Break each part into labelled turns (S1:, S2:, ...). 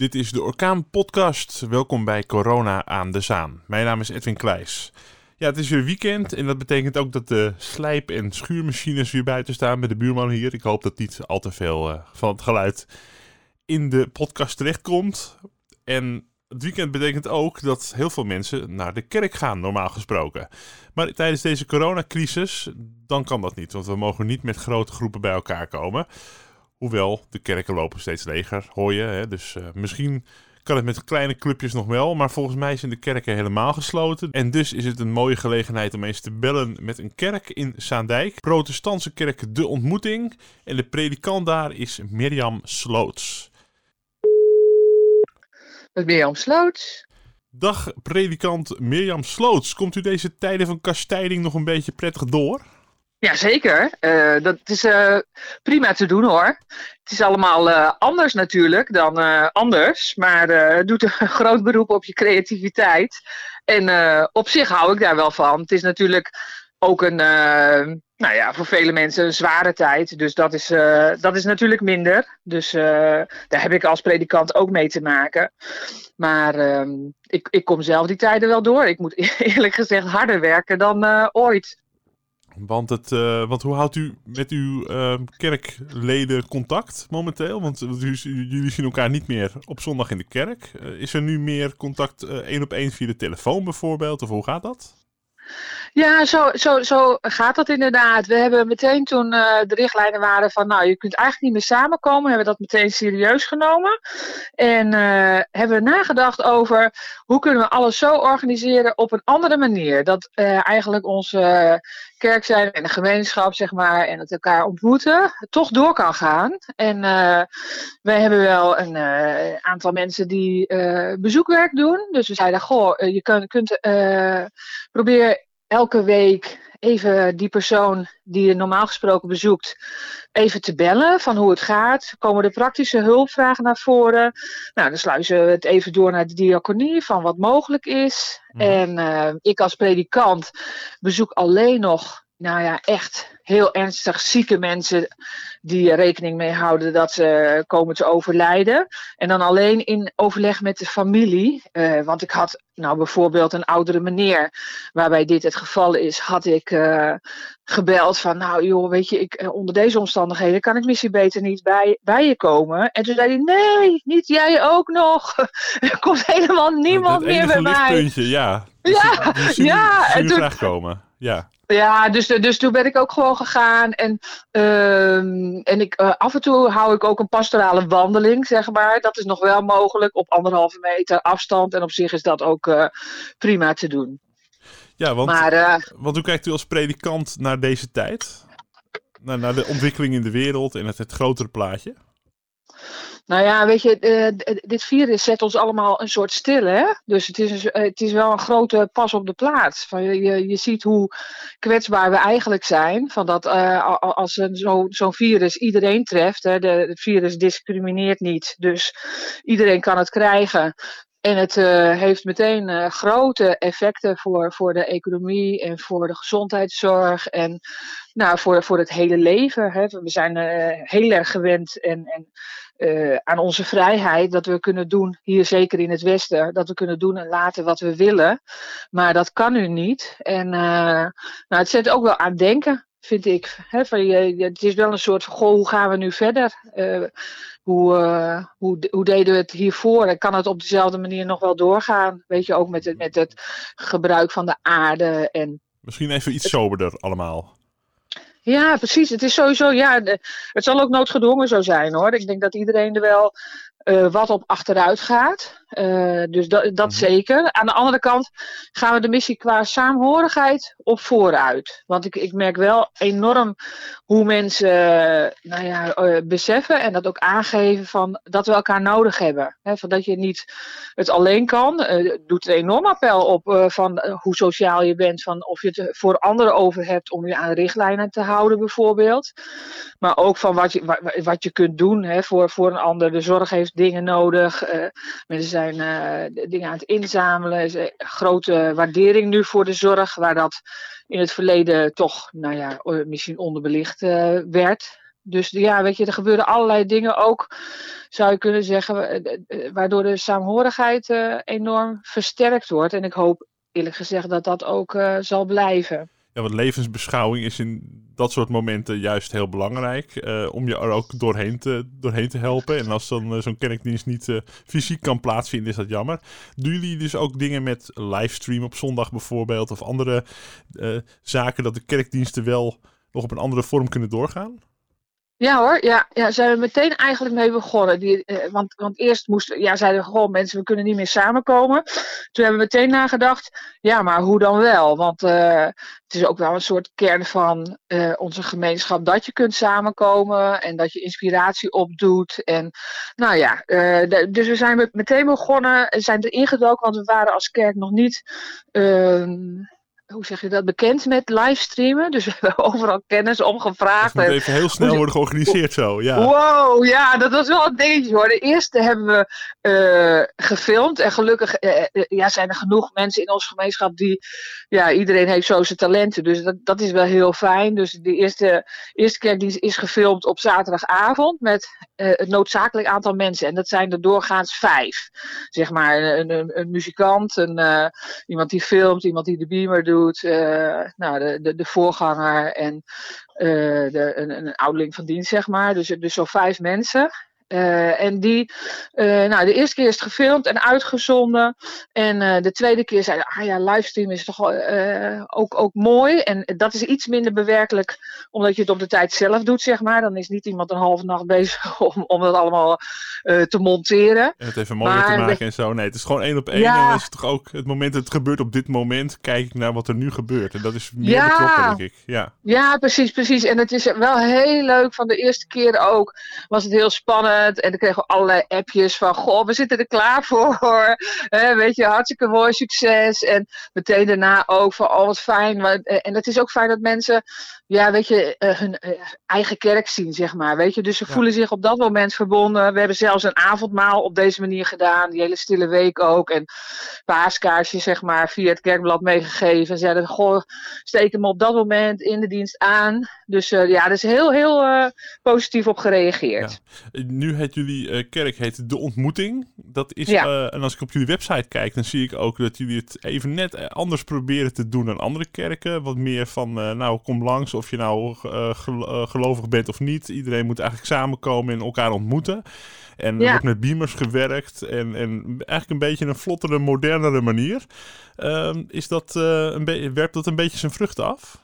S1: Dit is de Orkaan Podcast. Welkom bij Corona aan de Zaan. Mijn naam is Edwin Kleijs. Ja, het is weer weekend en dat betekent ook dat de slijp- en schuurmachines weer buiten staan bij de buurman hier. Ik hoop dat niet al te veel uh, van het geluid in de podcast terechtkomt. En het weekend betekent ook dat heel veel mensen naar de kerk gaan, normaal gesproken. Maar tijdens deze coronacrisis, dan kan dat niet, want we mogen niet met grote groepen bij elkaar komen. Hoewel, de kerken lopen steeds leger, hoor je. Hè? Dus uh, misschien kan het met kleine clubjes nog wel. Maar volgens mij zijn de kerken helemaal gesloten. En dus is het een mooie gelegenheid om eens te bellen met een kerk in Zaandijk. Protestantse kerk De Ontmoeting. En de predikant daar is Mirjam Sloots.
S2: Met Mirjam Sloots.
S1: Dag predikant Mirjam Sloots. Komt u deze tijden van kastijding nog een beetje prettig door?
S2: Jazeker, uh, dat is uh, prima te doen hoor. Het is allemaal uh, anders natuurlijk dan anders, maar het doet een groot beroep op je creativiteit. En op zich hou ik daar wel van. Het is natuurlijk ook een, nou ja, voor vele mensen een zware tijd, dus dat is, dat is natuurlijk minder. Dus daar heb ik als predikant ook mee te maken. Maar ehm, ik, ik kom zelf die tijden wel door. Ik moet eerlijk gezegd harder werken dan ooit.
S1: Want, het, uh, want hoe houdt u met uw uh, kerkleden contact momenteel? Want jullie zien elkaar niet meer op zondag in de kerk. Uh, is er nu meer contact één op één via de telefoon bijvoorbeeld? Of hoe gaat dat?
S2: Ja, zo, zo, zo gaat dat inderdaad. We hebben meteen toen uh, de richtlijnen waren van, nou, je kunt eigenlijk niet meer samenkomen, hebben we dat meteen serieus genomen. En uh, hebben we nagedacht over hoe kunnen we alles zo organiseren op een andere manier. Dat uh, eigenlijk onze kerk zijn en de gemeenschap, zeg maar, en het elkaar ontmoeten, toch door kan gaan. En wij hebben wel een aantal mensen die bezoekwerk doen. Dus we zeiden, goh, je kunt, kunt probeer elke week even die persoon die je normaal gesproken bezoekt, even te bellen van hoe het gaat. Komen de praktische hulpvragen naar voren? Nou, dan sluizen we het even door naar de diaconie van wat mogelijk is. Mhm. En uh, ik als predikant bezoek alleen nog nou ja, echt heel ernstig zieke mensen die rekening mee houden dat ze komen te overlijden. En dan alleen in overleg met de familie. Uh, want ik had nou bijvoorbeeld een oudere meneer, waarbij dit het geval is, had ik uh, gebeld van, nou joh, weet je, ik, eh, onder deze omstandigheden kan ik misschien beter niet bij, bij je komen. En toen zei hij, nee, niet jij ook nog. er komt helemaal niemand meer bij mij.
S1: Ja,
S2: ja,
S1: dus,
S2: ja.
S1: en toen, komen. Ja.
S2: Ja, dus, dus toen ben ik ook gewoon gegaan. En, um, en ik, uh, af en toe hou ik ook een pastorale wandeling, zeg maar. Dat is nog wel mogelijk op anderhalve meter afstand. En op zich is dat ook uh, prima te doen.
S1: Ja, want, maar, uh, want hoe kijkt u als predikant naar deze tijd? Naar, naar de ontwikkeling in de wereld en het, het grotere plaatje?
S2: Nou ja, weet je, uh, dit virus zet ons allemaal een soort stil, hè? Dus het is, uh, het is wel een grote pas op de plaats. Van je, je, ziet hoe kwetsbaar we eigenlijk zijn. Van dat als zo'n zo, zo virus iedereen treft, hè, de, het virus discrimineert niet. Dus iedereen kan het krijgen. En het uh, heeft meteen uh, grote effecten voor, voor de economie en voor de gezondheidszorg en nou, voor, voor het hele leven. Hè. We zijn uh, heel erg gewend en, en aan onze vrijheid dat we kunnen doen, hier zeker in het Westen, dat we kunnen doen en laten wat we willen. Maar dat kan nu niet. En nou, het zet ook wel aan denken, vind ik. Van je, het is wel een soort van, goh, hoe gaan we nu verder? Uh, hoe, hoe, hoe deden we het hiervoor? En kan het op dezelfde manier nog wel doorgaan? Weet je, ook met het, met het gebruik van de aarde. En
S1: Misschien even iets soberder allemaal.
S2: Ja, precies. Het is sowieso, ja, het zal ook noodgedwongen zo zijn hoor. Ik denk dat iedereen er wel uh, wat op achteruit gaat. Uh, dus dat, dat mm -hmm. zeker. Aan de andere kant gaan we de missie qua saamhorigheid op vooruit. Want ik, ik merk wel enorm hoe mensen uh, nou ja, beseffen en dat ook aangeven van dat we elkaar nodig hebben. He, van dat je niet het alleen kan. doet een enorm appel op van hoe sociaal je bent. Van of je het voor anderen over hebt om je aan richtlijnen te houden bijvoorbeeld. Maar ook van wat je, wat, wat je kunt doen voor, voor een ander. De zorg heeft dingen nodig. mensen zijn uh, dingen aan het inzamelen. Is grote waardering nu voor de zorg, waar dat in het verleden toch, nou ja, misschien onderbelicht uh, werd. Dus ja, weet je, er gebeuren allerlei dingen ook, zou je kunnen zeggen, waardoor de saamhorigheid enorm versterkt wordt. En ik hoop eerlijk gezegd dat dat ook zal blijven.
S1: Ja, want levensbeschouwing is in dat soort momenten juist heel belangrijk. Uh, om je er ook doorheen te, doorheen te helpen. En als dan uh, zo'n kerkdienst niet uh, fysiek kan plaatsvinden, is dat jammer. Doen jullie dus ook dingen met livestream op zondag bijvoorbeeld? Of andere zaken dat de kerkdiensten wel nog op een andere vorm kunnen doorgaan?
S2: Ja hoor, ja, ja, zijn we meteen eigenlijk mee begonnen. Die, eh, want, want eerst moesten, ja, zeiden we gewoon mensen, we kunnen niet meer samenkomen. Toen hebben we meteen nagedacht, ja, maar hoe dan wel? Want uh, het is ook wel een soort kern van uh, onze gemeenschap dat je kunt samenkomen en dat je inspiratie opdoet. En nou ja, dus we zijn meteen begonnen, zijn erin gedoken, want we waren als kerk nog niet ehm, hoe zeg je dat, bekend met livestreamen. Dus we hebben overal kennis omgevraagd.
S1: Dat moet even heel snel worden georganiseerd zo, ja.
S2: Wow, ja, dat was wel een dingetje hoor. De eerste hebben we uh, gefilmd. En gelukkig uh, ja, zijn er genoeg mensen in onze gemeenschap die... Ja, iedereen heeft zo zijn talenten. Dus dat, dat is wel heel fijn. Dus de eerste, eerste kerkdienst is gefilmd op zaterdagavond met uh, het noodzakelijk aantal mensen. En dat zijn er doorgaans vijf. Zeg maar een, een, een muzikant, een, iemand die filmt, iemand die de beamer doet uh, nou, de, de, de, voorganger en uh, de, een, een van dienst, zeg maar. Dus, dus zo vijf mensen. Uh, en die, uh, nou, de eerste keer is het gefilmd en uitgezonden. En uh, de tweede keer zei ah ja, livestream is toch ook, ook mooi. En dat is iets minder bewerkelijk, omdat je het op de tijd zelf doet, zeg maar. Dan is niet iemand een halve nacht bezig om, om dat allemaal te monteren.
S1: En het even mooier te maken en zo. Nee, het is gewoon één op één. Ja. En dan is het toch ook het moment dat het gebeurt op dit moment, kijk ik naar wat er nu gebeurt. En dat is meer ja. betrokken, denk ik. Ja.
S2: ja, precies, precies. En het is wel heel leuk. Van de eerste keer ook was het heel spannend. En dan kregen we allerlei appjes van, goh, we zitten er klaar voor. weet je, hartstikke mooi, succes. En meteen daarna ook van, oh wat fijn. En het is ook fijn dat mensen, ja, weet je, eh, hun eh, eigen kerk zien, zeg maar. Weet je, dus ze voelen zich op dat moment verbonden. We hebben zelfs een avondmaal op deze manier gedaan. Die hele stille week ook. En paaskaarsjes, zeg maar, via het kerkblad meegegeven. En zeiden, goh, steek hem op dat moment in de dienst aan. Dus uh, ja, er is heel, heel positief op gereageerd.
S1: Ja. Nu heet jullie kerk heet De Ontmoeting. Dat is, uh, en als ik op jullie website kijk, dan zie ik ook dat jullie het even net eh, anders proberen te doen dan andere kerken. Wat meer van, uh, nou, kom langs of je nou gelovig bent of niet. Iedereen moet eigenlijk samenkomen en elkaar ontmoeten. En er wordt met beamers gewerkt en, en eigenlijk een beetje een vlottere, modernere manier. Ehm, is dat, een werpt dat een beetje zijn vruchten af?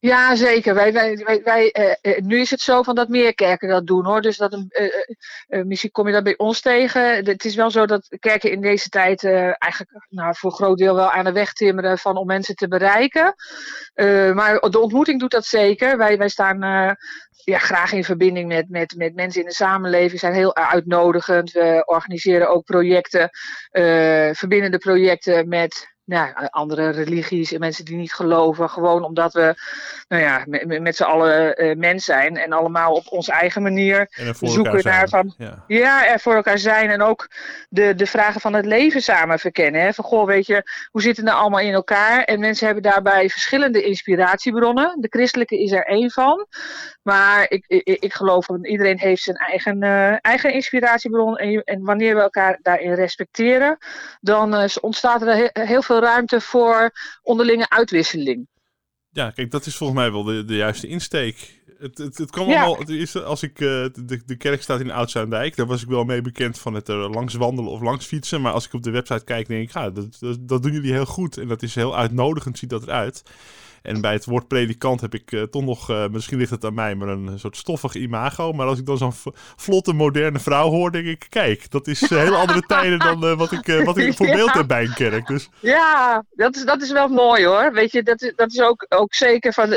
S2: Ja, zeker. Wij, wij, wij, wij uh, nu is het zo van dat meer kerken dat doen hoor. Dus dat, uh, misschien kom je dat bij ons tegen. Het is wel zo dat kerken in deze tijd eigenlijk nou, voor een groot deel wel aan de weg timmeren van om mensen te bereiken. maar de ontmoeting doet dat zeker. Wij, wij staan ja, graag in verbinding met, met, met mensen in de samenleving. We zijn heel uitnodigend. We organiseren ook projecten, verbindende projecten met ja, andere religies en mensen die niet geloven. Gewoon omdat we nou ja, met, met z'n allen uh, mens zijn en allemaal op onze eigen manier zoeken naar van ja. ja. er voor elkaar zijn en ook de, de vragen van het leven samen verkennen. Hè? Van goh, weet je, hoe zitten het nou allemaal in elkaar? En mensen hebben daarbij verschillende inspiratiebronnen. De christelijke is er één van. Maar ik, ik, ik geloof dat iedereen heeft zijn eigen, uh, eigen inspiratiebron. En, en wanneer we elkaar daarin respecteren, dan uh, ontstaat er heel veel ruimte voor onderlinge uitwisseling.
S1: Ja, kijk, dat is volgens mij wel de, de juiste insteek. Het, het, het kan wel, het is, als ik, uh, de, de kerk staat in Oud-Zuidijk, daar was ik wel mee bekend van het er langs wandelen of langs fietsen. Maar als ik op de website kijk, denk ik, ja, dat, dat, dat doen jullie heel goed. En dat is heel uitnodigend, ziet dat eruit. En bij het woord predikant heb ik uh, toch nog, uh, misschien ligt het aan mij, maar een soort stoffig imago. Maar als ik dan zo'n vlotte, moderne vrouw hoor, denk ik, kijk, dat is uh, hele andere tijden dan wat, ik, wat ik voor beeld heb bij een kerk. Dus.
S2: Ja, dat is, dat is wel mooi hoor. Weet je, dat is, dat is ook, ook zeker van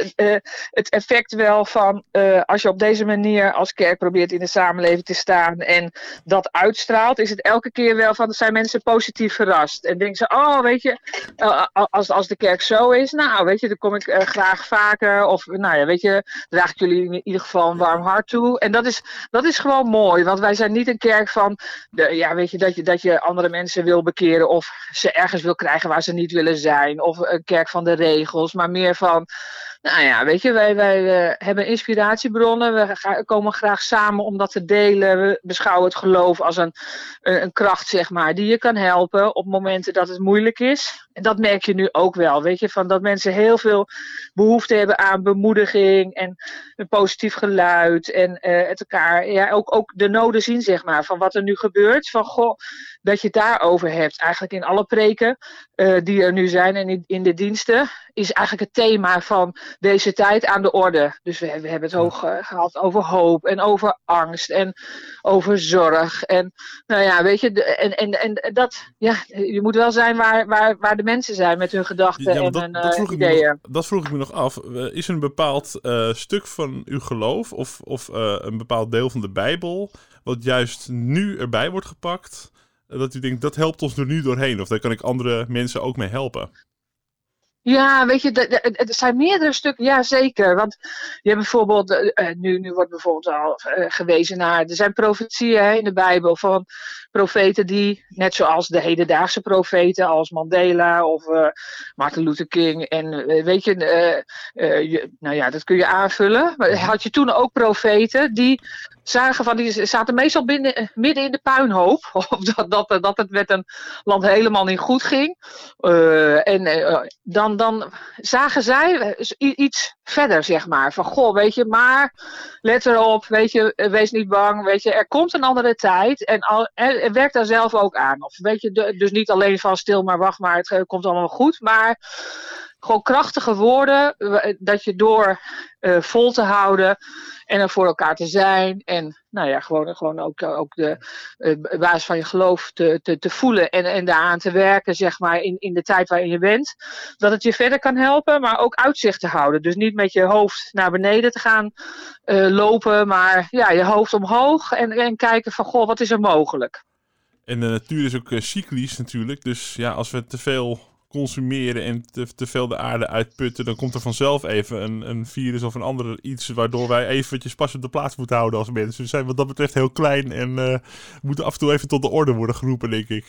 S2: het effect wel van als je op deze manier als kerk probeert in de samenleving te staan en dat uitstraalt, is het elke keer wel van, zijn mensen positief verrast. En denken ze, oh weet je, als, als de kerk zo is, nou weet je, dan ik uh, graag vaker. Of nou ja, weet je, draag ik jullie in ieder geval een warm hart toe. En dat is, dat is gewoon mooi. Want wij zijn niet een kerk van, de, ja, weet je, dat je, dat je andere mensen wil bekeren. Of ze ergens wil krijgen waar ze niet willen zijn. Of een kerk van de regels. Maar meer van, Nou ja, weet je, wij, wij hebben inspiratiebronnen. We komen graag samen om dat te delen. We beschouwen het geloof als een, een, kracht, zeg maar, die je kan helpen op momenten dat het moeilijk is. En dat merk je nu ook wel, weet je, van dat mensen heel veel behoefte hebben aan bemoediging en een positief geluid. En uh, het elkaar, ja, ook, ook de noden zien, zeg maar, van wat er nu gebeurt. Van goh, dat je het daarover hebt. Eigenlijk in alle preken uh, die er nu zijn en in, in de diensten, is eigenlijk het thema van deze tijd aan de orde. Dus we, we hebben het hoog uh, gehad over hoop en over angst en over zorg. En nou ja, weet je, en, en, en dat, ja, je moet wel zijn waar, waar, waar de mensen zijn met hun gedachten
S1: Ja,
S2: en
S1: dat,
S2: hun
S1: dat, vroeg ik me
S2: ideeën.
S1: nog, dat vroeg ik me nog af. Eh, Is er een bepaald eh, stuk van uw geloof of, of eh, een bepaald deel van de Bijbel wat juist nu erbij wordt gepakt? Dat u denkt, dat helpt ons er nu doorheen. Of daar kan ik andere mensen ook mee helpen.
S2: Ja, weet je, er zijn meerdere stukken, ja zeker. Want je hebt bijvoorbeeld, eh, eh, nu, nu wordt bijvoorbeeld al eh, gewezen naar, er zijn profetieën hè, in de Bijbel van profeten die, net zoals de hedendaagse profeten, als Mandela of Martin Luther King. En weet je, je, nou ja, dat kun je aanvullen. Maar had je toen ook profeten die zagen van, die zaten meestal binnen, midden in de puinhoop. Of dat, dat, dat het met een land helemaal niet goed ging. En eh, dan, zagen zij eh, iets verder, zeg maar. Van, goh, weet je, maar let erop, weet je, eh, wees niet bang, weet je, er komt een andere tijd. En, al, en, en werk daar zelf ook aan. Of weet je, dus niet alleen van stil maar wacht maar, het eh, komt allemaal goed. Maar gewoon krachtige woorden, eh, dat je door eh, vol te houden en er voor elkaar te zijn. En nou ja, gewoon, gewoon ook, ook de eh, basis van je geloof te, te, te voelen en, en daaraan te werken, zeg maar, in, in de tijd waarin je bent. Dat het je verder kan helpen, maar ook uitzicht te houden. Dus niet met je hoofd naar beneden te gaan lopen, maar ja, je hoofd omhoog en, en kijken van, goh, wat is er mogelijk?
S1: En de natuur is ook cyclisch natuurlijk. Dus ja, als we te veel consumeren en te, te veel de aarde uitputten, dan komt er vanzelf even een, een virus of een ander iets waardoor wij eventjes pas op de plaats moeten houden als mensen. We zijn wat dat betreft heel klein en eh, moeten af en toe even tot de orde worden geroepen, denk ik.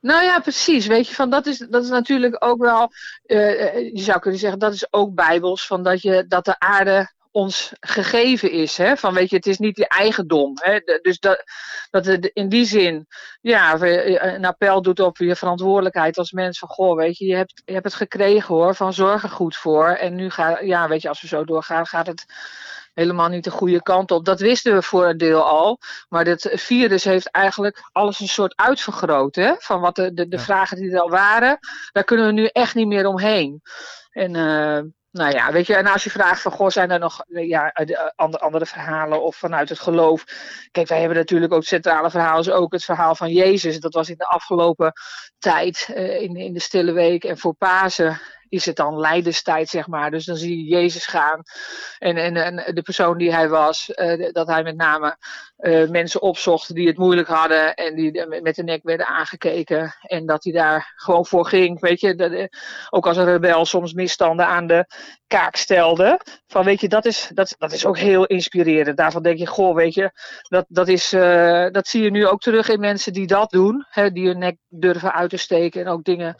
S2: Nou ja, precies. Weet je, van dat is, dat is natuurlijk ook wel, eh, eh, je zou kunnen zeggen, dat is ook bijbels, van dat, je, dat de aarde ons gegeven is. Hè? Van weet je, het is niet je eigendom. Hè? Dus dat, dat het in die zin, ja, we- een appel doet op je verantwoordelijkheid als mens. Van goh, weet je, je hebt, je hebt het gekregen hoor, van zorg er goed voor. En nu gaat, ja, weet je, als we zo doorgaan, gaat het helemaal niet de goede kant op. Dat wisten we voor een deel al. Maar dit virus heeft eigenlijk alles een soort uitvergroot. Hè? Van wat de, de, de
S1: Ja.
S2: vragen die er al waren, daar kunnen we nu echt niet meer omheen. En eh, nou ja, weet je, en als je vraagt van, goh, zijn er nog eh, ja, eh, eh, andere, verhalen of vanuit het geloof? Kijk, wij hebben natuurlijk ook centrale verhaal, is ook het verhaal van Jezus. Dat was in de afgelopen tijd, in, in de stille week en voor Pasen is het dan lijdenstijd, zeg maar. Dus dan zie je Jezus gaan en, en, en de persoon die hij was, eh, dat hij met name eh, mensen opzocht die het moeilijk hadden en die de- met de nek werden aangekeken. En dat hij daar gewoon voor ging. Weet je, dat, eh, ook als een rebel soms misstanden aan de kaak stelde. Van weet je, dat is, dat, dat is ook heel inspirerend. Daarvan denk je, goh, weet je, dat, dat, is, eh, dat zie je nu ook terug in mensen die dat doen. Hè, die hun nek durven uit te steken en ook dingen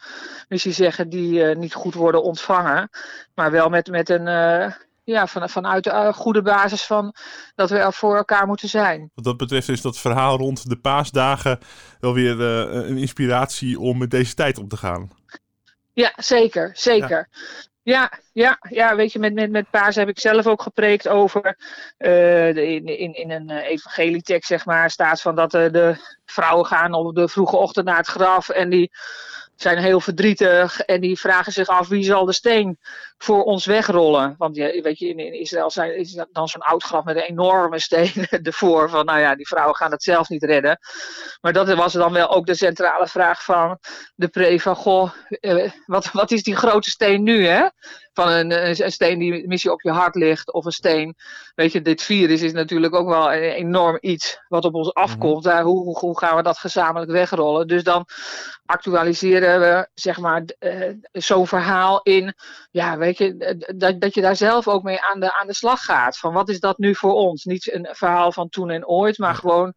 S2: misschien zeggen die eh, niet goed worden ontvangen. Maar wel met, met een, eh, ja, van, vanuit de eh, goede basis van dat we er voor elkaar moeten zijn.
S1: Wat dat betreft is dat verhaal rond de paasdagen wel weer eh, een inspiratie om met deze tijd om te gaan.
S2: Ja, zeker, zeker. Ja, ja, ja, weet je, met, met, met Paas heb ik zelf ook gepreekt over. in, in, in een evangelietekst, zeg maar, staat van dat de vrouwen gaan op de vroege ochtend naar het graf. En die zijn heel verdrietig. En die vragen zich af wie zal de steen voor ons wegrollen. Want je, weet je, in, in Israël zijn, is dan zo'n oud graf met een enorme steen ervoor. Van nou ja, die vrouwen gaan het zelf niet redden. Maar dat was dan wel ook de centrale vraag van de pre van goh, eh, wat, wat is die grote steen nu hè? Van een, een, een steen die misschien op je hart ligt of een steen. Weet je, dit virus is natuurlijk ook wel een enorm iets wat op ons afkomt. Daar, hoe, hoe, hoe gaan we dat gezamenlijk wegrollen? Dus dan actualiseren we zeg maar eh, zo'n verhaal in, ja, weet weet je, dat, dat je daar zelf ook mee aan de, aan de slag gaat. Van wat is dat nu voor ons? Niet een verhaal van toen en ooit, maar gewoon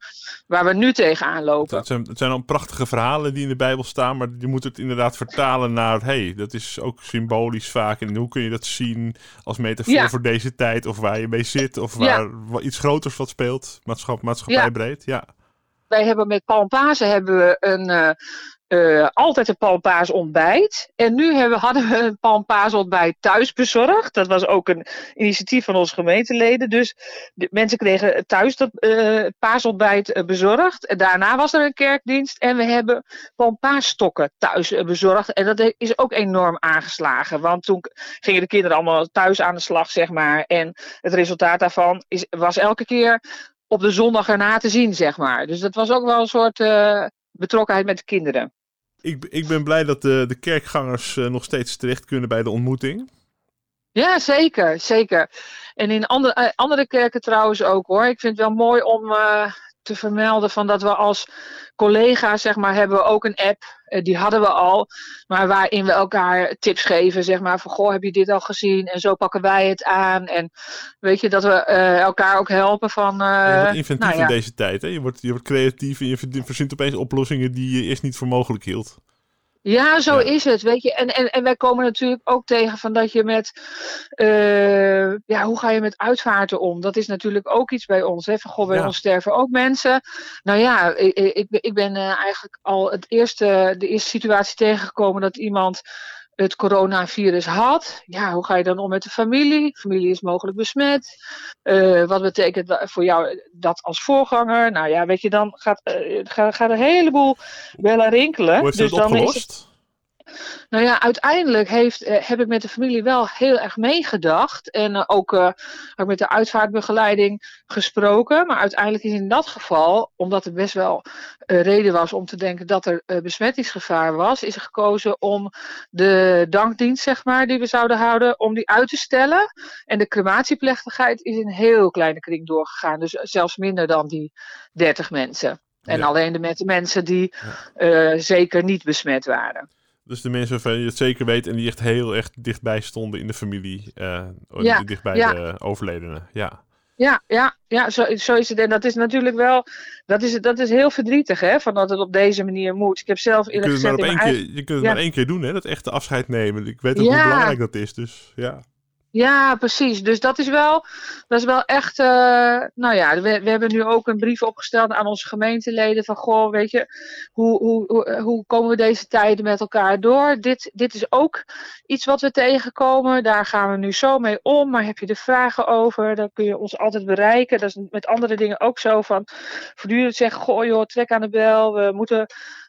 S2: waar we nu tegenaan lopen.
S1: Het zijn, het zijn al prachtige verhalen die in de Bijbel staan, maar je moet het inderdaad vertalen naar, hey, dat is ook symbolisch vaak. En hoe kun je dat zien als metafoor voor deze tijd, of waar je mee zit, of waar iets groters wat speelt, maatschappij, maatschappij breed. Ja
S2: wij hebben met Palmpazen hebben we een, uh, uh, altijd een palmpaas ontbijt. En nu hebben, hadden we een palmpaas ontbijt thuis bezorgd. Dat was ook een initiatief van onze gemeenteleden. Dus mensen kregen thuis dat uh, paasontbijt bezorgd. En daarna was er een kerkdienst. En we hebben palmpaasstokken thuis bezorgd. En dat is ook enorm aangeslagen. Want toen gingen de kinderen allemaal thuis aan de slag, zeg maar. En het resultaat daarvan is, was elke keer op de zondag erna te zien, zeg maar. Dus dat was ook wel een soort betrokkenheid met de kinderen.
S1: Ik, ik ben blij dat de, de kerkgangers uh, nog steeds terecht kunnen bij de ontmoeting.
S2: Ja, zeker, zeker. En in andere, uh, andere kerken trouwens ook hoor. Ik vind het wel mooi om te vermelden van dat we als collega's, zeg maar, hebben we ook een app. Uh, die hadden we al. Maar waarin we elkaar tips geven, zeg maar. Van, goh, heb je dit al gezien? En zo pakken wij het aan. En weet je, dat we uh, elkaar ook helpen van... Uh,
S1: je wordt inventief nou ja. in deze tijd, hè? Je wordt, je wordt creatief en je verzint opeens oplossingen die je eerst niet voor mogelijk hield.
S2: Ja, zo is het, weet je. En, en, en wij komen natuurlijk ook tegen van dat je met, uh, ja, hoe ga je met uitvaarten om? Dat is natuurlijk ook iets bij ons, hè. Van, goh, bij ja. ons sterven ook mensen. Nou ja, ik, ik, ik ben uh, eigenlijk al het eerste, de eerste situatie tegengekomen dat iemand het coronavirus had. Ja, hoe ga je dan om met de familie? Familie is mogelijk besmet. Uh, wat betekent voor jou dat als voorganger? Nou ja, weet je, dan gaat, uh, gaat, gaat een heleboel bellen rinkelen.
S1: Hoe is dus dan opgelost? Is het,
S2: nou ja, uiteindelijk heeft, eh, heb ik met de familie wel heel erg meegedacht. En uh, ook uh, met de uitvaartbegeleiding gesproken. Maar uiteindelijk is in dat geval, omdat er best wel reden was om te denken dat er besmettingsgevaar was, is er gekozen om de dankdienst, zeg maar, die we zouden houden, om die uit te stellen. En de crematieplechtigheid is in een heel kleine kring doorgegaan. Dus zelfs minder dan die 30 mensen. En ja. alleen de met de mensen die ja. zeker niet besmet waren.
S1: Dus de mensen waarvan je het zeker weet en die echt heel erg dichtbij stonden in de familie. Uh, ja, dichtbij ja. de overledene. Ja.
S2: Ja, ja, ja zo, zo is het. En dat is natuurlijk wel, dat is, dat is heel verdrietig, hè, van dat het op deze manier moet. Ik heb zelf eerlijk
S1: je kunt het maar, op één keer, je kunt het ja. maar één keer doen, hè, dat echte afscheid nemen. Ik weet ook hoe belangrijk dat is, dus ja.
S2: Ja, precies. Dus dat is wel, dat is wel echt. Uh, nou ja, we, we hebben nu ook een brief opgesteld aan onze gemeenteleden. Van goh, weet je, hoe, hoe, hoe, hoe komen we deze tijden met elkaar door? Dit, dit is ook iets wat we tegenkomen. Daar gaan we nu zo mee om. Maar heb je er vragen over? Dan kun je ons altijd bereiken. Dat is met andere dingen ook zo. Van voortdurend zeggen: goh, joh, trek aan de bel. We moeten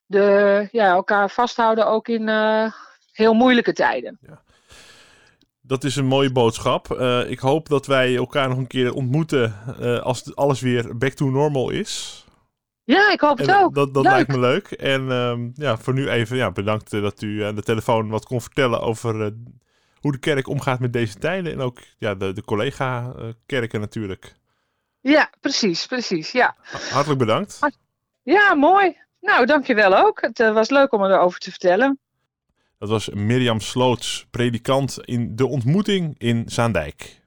S2: de, ja, elkaar vasthouden ook in uh, heel moeilijke tijden.
S1: Ja. Dat is een mooie boodschap. Uh, ik hoop dat wij elkaar nog een keer ontmoeten uh, als alles weer back to normal is.
S2: Ja, ik hoop het ook.
S1: Dat, dat lijkt me leuk. En uh, ja, voor nu even ja, bedankt dat u aan de telefoon wat kon vertellen over hoe de kerk omgaat met deze tijden. En ook ja, de, de collega-kerken natuurlijk.
S2: Ja, precies, precies. Ja.
S1: Hartelijk bedankt.
S2: Ja, mooi. Nou, dankjewel ook. Het was leuk om erover te vertellen.
S1: Dat was Mirjam Sloots, predikant in de ontmoeting in Zaandijk.